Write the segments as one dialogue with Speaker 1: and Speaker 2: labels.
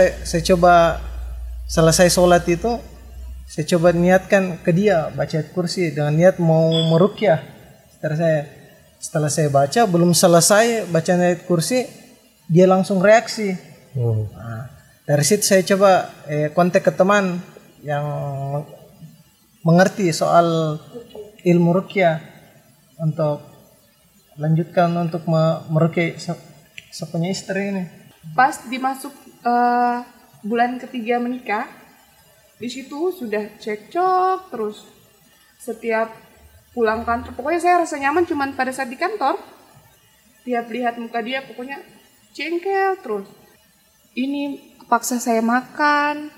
Speaker 1: saya, saya coba selesai sholat itu saya coba niatkan ke dia baca kursi dengan niat mau merukyah setelah saya setelah saya baca belum selesai baca ayat kursi dia langsung reaksi
Speaker 2: Hmm.
Speaker 1: Nah, dari situ saya coba eh, kontak ke teman yang mengerti soal ilmu rukyah untuk lanjutkan untuk me- merukyah se- sepunya istri ini.
Speaker 3: Pas dimasuk eh, bulan ketiga menikah, di situ sudah cekcok terus. Setiap pulang kantor, pokoknya saya rasa nyaman cuman pada saat di kantor. Tiap lihat muka dia pokoknya jengkel terus. Ini paksa saya makan,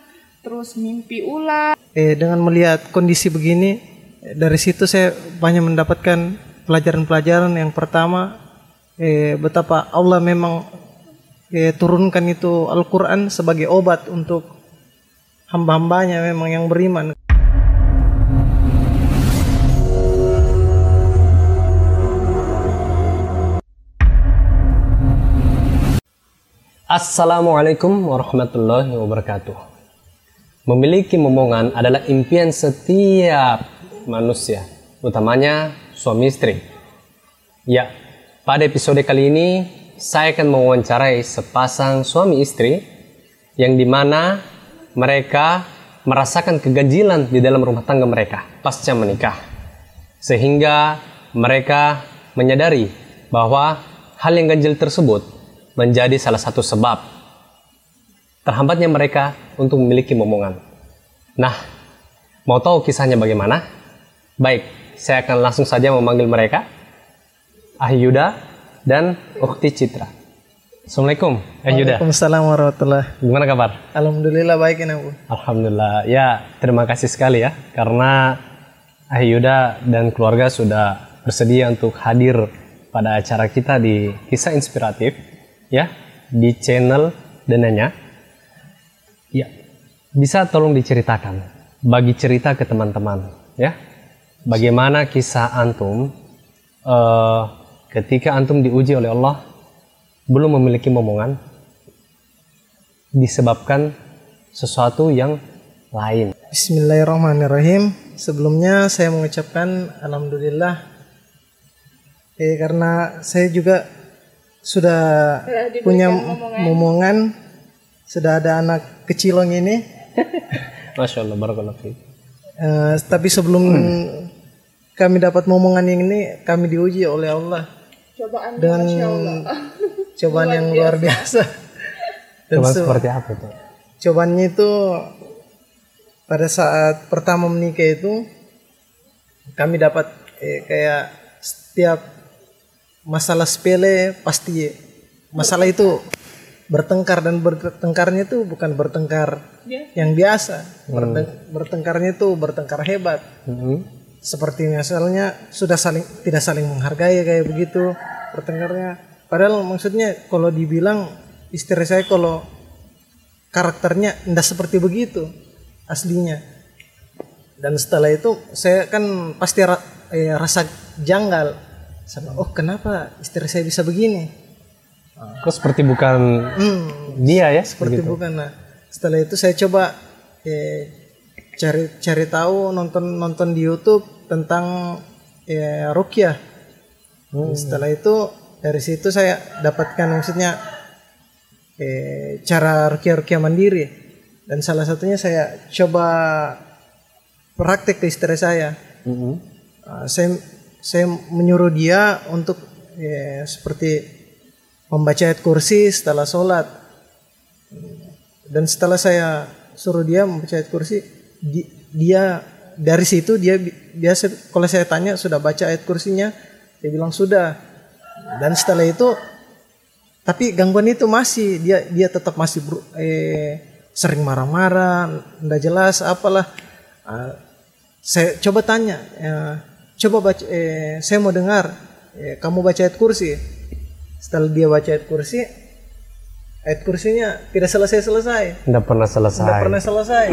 Speaker 3: terus mimpi ulang.
Speaker 1: Eh, dengan melihat kondisi begini, dari situ saya banyak mendapatkan pelajaran-pelajaran. Yang pertama, eh, betapa Allah memang eh, turunkan itu Al-Quran sebagai obat untuk hamba-hambanya memang yang beriman.
Speaker 2: Assalamualaikum warahmatullahi wabarakatuh. Memiliki momongan adalah impian setiap manusia, utamanya suami istri. Ya, pada episode kali ini saya akan mewawancarai sepasang suami istri yang di mana mereka merasakan keganjilan di dalam rumah tangga mereka pasca menikah. Sehingga mereka menyadari bahwa hal yang ganjil tersebut menjadi salah satu sebab terhambatnya mereka untuk memiliki momongan. Nah, mau tahu kisahnya bagaimana? Baik, saya akan langsung saja memanggil mereka. Ahyuda dan Ukti Citra. Assalamualaikum, Ahyuda.
Speaker 1: Waalaikumsalam warahmatullahi
Speaker 2: Gimana kabar?
Speaker 1: Alhamdulillah baik ini Bu.
Speaker 2: Alhamdulillah. Ya, terima kasih sekali ya karena Ahyuda dan keluarga sudah bersedia untuk hadir pada acara kita di Kisah Inspiratif ya di channel Dananya. Ya. Bisa tolong diceritakan bagi cerita ke teman-teman ya. Bagaimana kisah antum eh, ketika antum diuji oleh Allah belum memiliki momongan disebabkan sesuatu yang lain.
Speaker 1: Bismillahirrahmanirrahim. Sebelumnya saya mengucapkan alhamdulillah eh karena saya juga sudah punya momongan. sudah ada anak kecilong ini.
Speaker 2: Masya Allah, barakallahu fiik.
Speaker 1: Eh, tapi sebelum kami dapat momongan yang ini, kami diuji oleh Allah
Speaker 3: Cobaan
Speaker 1: dengan cobaan yang luar biasa. Dan
Speaker 2: Coba
Speaker 1: se-
Speaker 2: seperti apa itu?
Speaker 1: cobaannya itu pada saat pertama menikah itu kami dapat eh, kayak setiap masalah sepele pasti masalah itu bertengkar dan bertengkarnya itu bukan bertengkar yang biasa Berteng- bertengkarnya itu bertengkar hebat
Speaker 2: Mhm.
Speaker 1: Seperti misalnya sudah saling tidak saling menghargai kayak begitu bertengkarnya padahal maksudnya kalau dibilang istri saya kalau karakternya tidak seperti begitu aslinya. Dan setelah itu saya kan pasti ra- eh, rasa janggal sama oh kenapa istri saya bisa begini?
Speaker 2: Kok seperti bukan
Speaker 1: hmm,
Speaker 2: dia ya?
Speaker 1: seperti bukan. Nah setelah itu saya coba eh, cari cari tahu nonton nonton di YouTube tentang eh, rukyah setelah itu dari situ saya dapatkan maksudnya eh, cara rukyah rukyah mandiri. Dan salah satunya saya coba praktek ke istri saya. Uh, saya saya menyuruh dia untuk ya, seperti membaca ayat kursi setelah sholat. Dan setelah saya suruh dia membaca ayat kursi di- dia dari situ dia bi- biasa kalau saya tanya sudah baca ayat kursinya dia bilang sudah. Dan setelah itu tapi gangguan itu masih dia dia tetap masih ber- eh, sering marah-marah ndak jelas apalah. Ah, saya coba tanya ya, coba baca eh, saya mau dengar eh, kamu baca ayat kursi. Setelah dia baca ayat kursi ayat kursinya tidak selesai selesai
Speaker 2: Nggak pernah selesai.
Speaker 1: tidak pernah selesai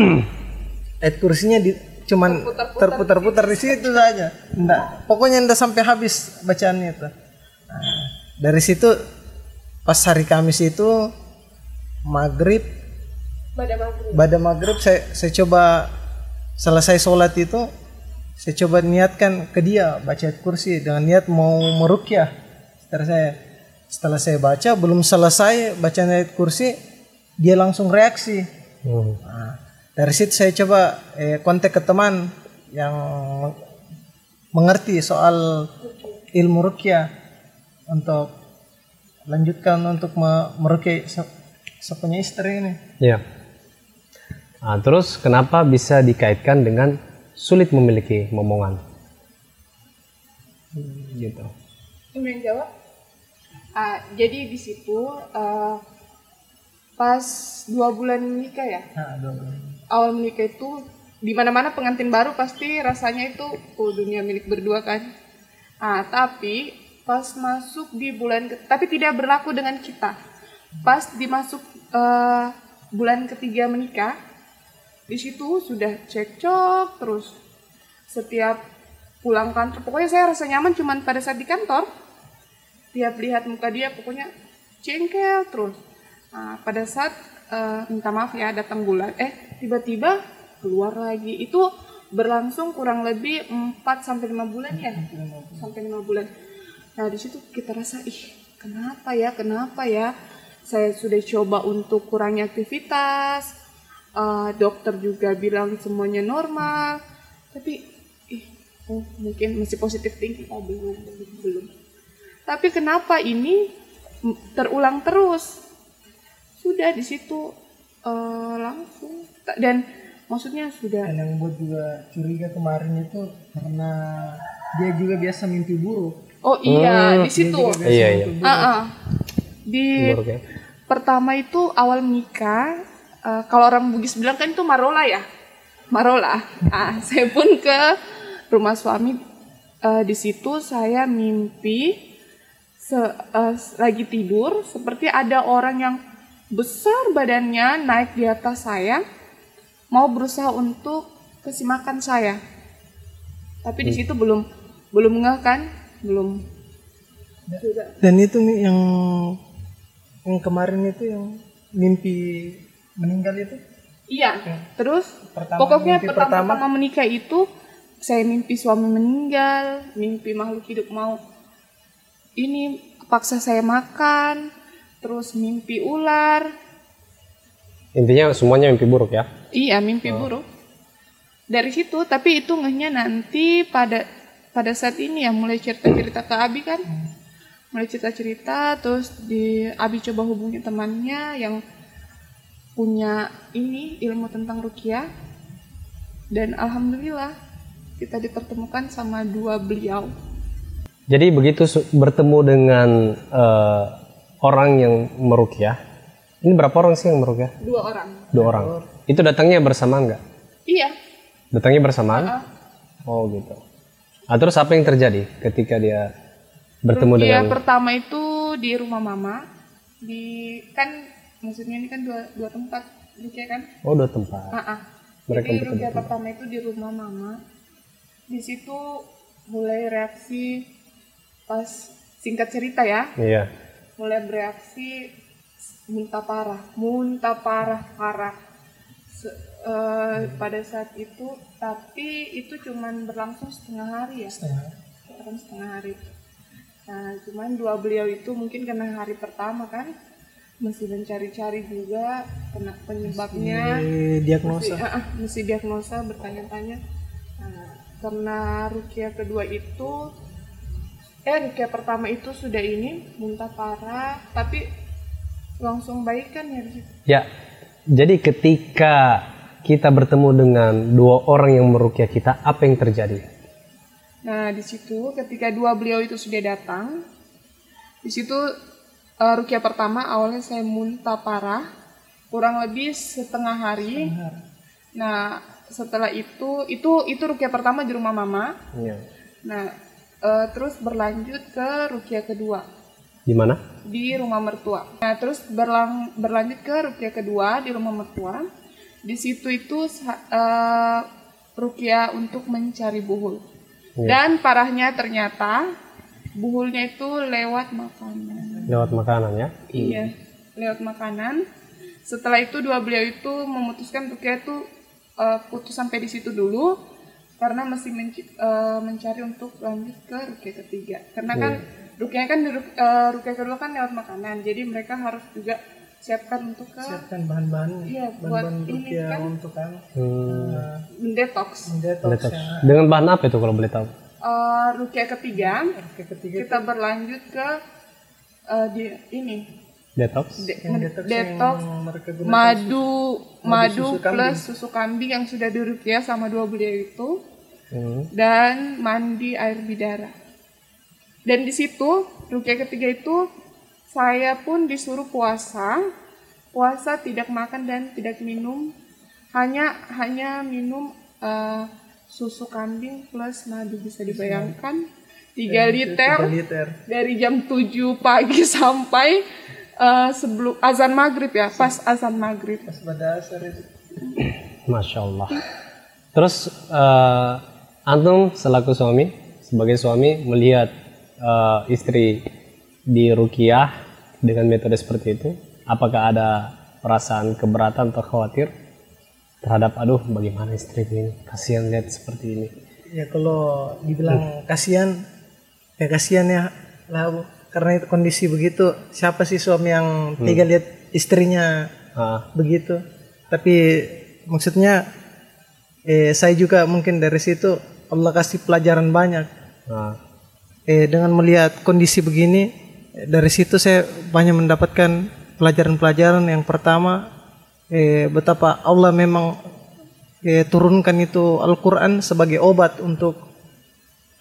Speaker 1: ayat kursinya di, cuman terputar-putar di situ saja. Enggak pokoknya enggak sampai habis bacaannya itu. Nah, dari situ pas hari Kamis itu maghrib
Speaker 3: pada maghrib.
Speaker 1: pada maghrib saya saya coba selesai sholat itu saya coba niatkan ke dia baca ayat kursi dengan niat mau merukyah. Setelah saya setelah saya baca belum selesai baca ayat kursi dia langsung reaksi.
Speaker 2: Hmm.
Speaker 1: Nah, dari situ saya coba eh, kontak ke teman yang mengerti soal ilmu rukyah untuk lanjutkan untuk me- merukyah se- sepunya istri ini.
Speaker 2: Ya. Nah, terus kenapa bisa dikaitkan dengan sulit memiliki momongan? Gitu.
Speaker 3: Ini yang jawab Ah, jadi di situ ah, pas dua bulan menikah ya
Speaker 1: Nah, dua-
Speaker 3: awal menikah itu di mana mana pengantin baru pasti rasanya itu oh, dunia milik berdua kan. Ah tapi pas masuk di bulan ke- tapi tidak berlaku dengan kita. Pas dimasuk eh, bulan ketiga menikah di situ sudah cekcok terus setiap pulang kantor pokoknya saya rasa nyaman cuman pada saat di kantor tiap lihat muka dia pokoknya jengkel terus. Nah, pada saat eh, minta maaf ya datang bulan eh tiba-tiba keluar lagi. Itu berlangsung kurang lebih 4 sampai 5 bulan ya? Sampai 5 bulan. Nah di situ kita rasa ih kenapa ya? Kenapa ya? Saya sudah coba untuk kurangi aktivitas eh, dokter juga bilang semuanya normal. Tapi ih oh mungkin masih positif thinking. Oh belum belum. Tapi kenapa ini terulang terus? Sudah di situ eh, langsung dan maksudnya sudah
Speaker 1: Dan yang buat juga curiga kemarin itu karena dia juga biasa mimpi buruk.
Speaker 3: oh iya di situ
Speaker 2: Iya, iya.
Speaker 3: Ah, ah. di
Speaker 2: Buruk ya.
Speaker 3: pertama itu awal menikah eh, kalau orang Bugis bilang kan itu marola ya marola ah saya pun ke rumah suami eh, di situ saya mimpi se- eh, lagi tidur seperti ada orang yang besar badannya naik di atas saya mau berusaha untuk kasih makan saya tapi di situ belum belum ngeh kan belum
Speaker 1: Dan itu nih yang yang kemarin itu yang mimpi meninggal itu.
Speaker 3: Iya. Terus
Speaker 1: Pertama,
Speaker 3: pokoknya
Speaker 1: mimpi
Speaker 3: pertama,
Speaker 1: pertama.
Speaker 3: pertama menikah itu saya mimpi suami meninggal, mimpi makhluk hidup mau ini paksa saya makan, terus mimpi ular.
Speaker 2: Intinya semuanya mimpi buruk ya.
Speaker 3: Iya, mimpi buruk. Dari situ, tapi itu ngehnya nanti pada pada saat ini ya mulai cerita-cerita ke Abi kan. Mulai cerita-cerita terus di Abi coba hubungi temannya yang punya ini ilmu tentang rukiah dan alhamdulillah kita dipertemukan sama dua beliau.
Speaker 2: Jadi begitu bertemu dengan eh, orang yang merukyah. Ini berapa orang sih yang merukyah?
Speaker 3: Dua orang.
Speaker 2: Dua orang. Itu datangnya bersamaan nggak?
Speaker 3: Iya.
Speaker 2: Datangnya bersamaan?
Speaker 3: ah.
Speaker 2: Oh gitu. Ah, terus apa yang terjadi ketika dia bertemu
Speaker 3: Rukiah
Speaker 2: dengan
Speaker 3: pertama itu di rumah mama di kan maksudnya ini kan dua dua tempat rukiah kan
Speaker 2: Oh dua tempat.
Speaker 3: Ah, ah.
Speaker 2: Mereka
Speaker 3: Jadi rukiah pertama itu di rumah mama. Di situ mulai reaksi pas singkat cerita ya,
Speaker 2: Iya.
Speaker 3: Mulai bereaksi muntah parah, muntah parah parah. Se- eh, pada saat itu, tapi itu cuman berlangsung setengah hari ya, Kan setengah hari. Nah, cuman dua beliau itu mungkin karena hari pertama kan masih mencari-cari juga kena penyebabnya
Speaker 1: Eh, diagnosa.
Speaker 3: mesti, ah, mesti diagnosa bertanya-tanya Nah, karena rukia kedua itu eh rukia pertama itu sudah ini muntah parah tapi langsung baik kan ya di?
Speaker 2: Ya. Jadi ketika kita bertemu dengan dua orang yang merukyah kita, apa yang terjadi?
Speaker 3: nah di situ ketika dua beliau itu sudah datang di situ eh, rukia pertama awalnya saya muntah parah kurang lebih setengah hari nah setelah itu itu itu rukia pertama di rumah mama
Speaker 2: Iya.
Speaker 3: Nah, eh, terus berlanjut ke rukia kedua
Speaker 2: Di mana?
Speaker 3: di rumah mertua. Nah, terus berlang, berlanjut ke rukia kedua di rumah mertua. Di situ itu eh, rukia untuk mencari buhul. Dan parahnya ternyata buhulnya itu lewat makanan.
Speaker 2: Lewat makanan ya.
Speaker 3: Iya, lewat makanan. setelah itu dua beliau itu memutuskan rukyah itu eh, putus sampai di situ dulu karena masih menci- eh, mencari untuk lanjut ke rukyah ketiga karena kan rukyah kan di ruk- eh, rukyah kedua kan lewat makanan jadi mereka harus juga siapkan untuk ke
Speaker 1: siapkan bahan-bahan
Speaker 3: Iya, buat
Speaker 1: bahan-bahan
Speaker 3: ini
Speaker 1: rupiah
Speaker 3: kan.
Speaker 1: untuk kan
Speaker 2: Hmm.
Speaker 1: uh,
Speaker 3: detox
Speaker 1: detox ya.
Speaker 2: Dengan bahan apa itu kalau boleh tahu?
Speaker 3: Eh, rukyah ketiga
Speaker 1: ketiga
Speaker 3: kita berlanjut ke eh, di ini
Speaker 2: Detox.
Speaker 3: de-
Speaker 1: yang detox,
Speaker 3: detox
Speaker 1: yang mereka gunakan
Speaker 3: madu madu
Speaker 1: susu kambing.
Speaker 3: plus susu kambing yang sudah dirukyah sama dua beliau itu
Speaker 2: Hmm.
Speaker 3: dan mandi air bidara. Dan di situ rukyah ketiga itu saya pun disuruh puasa. Puasa tidak makan dan tidak minum. Hanya hanya minum eh, susu kambing plus madu. Bisa dibayangkan 3 liter
Speaker 1: 3 liter.
Speaker 3: dari jam 7 pagi sampai eh, sebelum azan maghrib ya pas azan maghrib.
Speaker 1: Pas pada asar itu.
Speaker 2: Masya Allah. Terus eh, antum selaku suami, sebagai suami melihat eh, istri di rukiah dengan metode seperti itu, apakah ada perasaan keberatan atau khawatir terhadap aduh bagaimana istri ini? Kasihan lihat seperti ini.
Speaker 1: ya kalau dibilang kasihan ya kasihan ya. Lah Bu. karena itu kondisi begitu siapa sih suami yang tega lihat istrinya
Speaker 2: Ah,
Speaker 1: begitu? Tapi maksudnya eh, saya juga mungkin dari situ Allah kasih pelajaran banyak.
Speaker 2: Ah,
Speaker 1: eh, dengan melihat kondisi begini eh, dari situ saya banyak mendapatkan pelajaran-pelajaran. Yang pertama eh, betapa Allah memang eh, turunkan itu Al-Quran sebagai obat untuk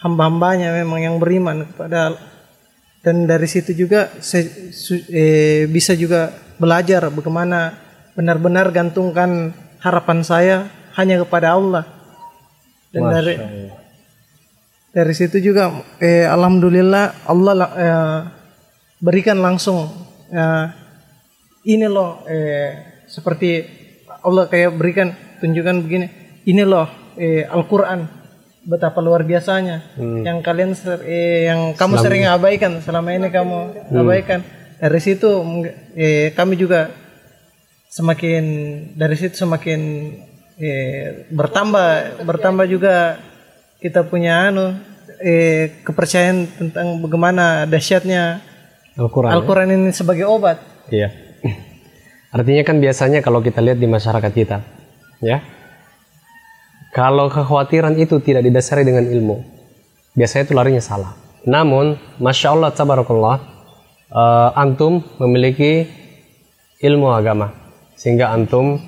Speaker 1: hamba-hambanya memang yang beriman kepada dan dari situ juga saya eh, bisa juga belajar bagaimana benar-benar gantungkan harapan saya hanya kepada Allah. Dan dari
Speaker 2: Masya Allah.
Speaker 1: dari situ juga eh, alhamdulillah Allah la- eh, berikan langsung eh, ini loh eh, seperti Allah kayak berikan tunjukkan begini ini loh eh, Al-Qur'an betapa luar biasanya yang kalian ser- eh, yang kamu sering abaikan selama ini kamu abaikan. Dari situ eh, kami juga semakin dari situ semakin eh, bertambah bertambah juga kita punya anu eh, kepercayaan tentang bagaimana dahsyatnya
Speaker 2: Al-Quran.
Speaker 1: Al-Quran ini sebagai obat.
Speaker 2: Iya. Artinya kan biasanya kalau kita lihat di masyarakat kita, ya, kalau kekhawatiran itu tidak didasari dengan ilmu, biasanya itu larinya salah. Namun, masya Allah, tabarakallah, eh, antum memiliki ilmu agama, sehingga antum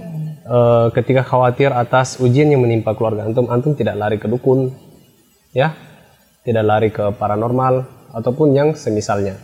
Speaker 2: eh, ketika khawatir atas ujian yang menimpa keluarga antum, antum tidak lari ke dukun, ya, tidak lari ke paranormal ataupun yang semisalnya.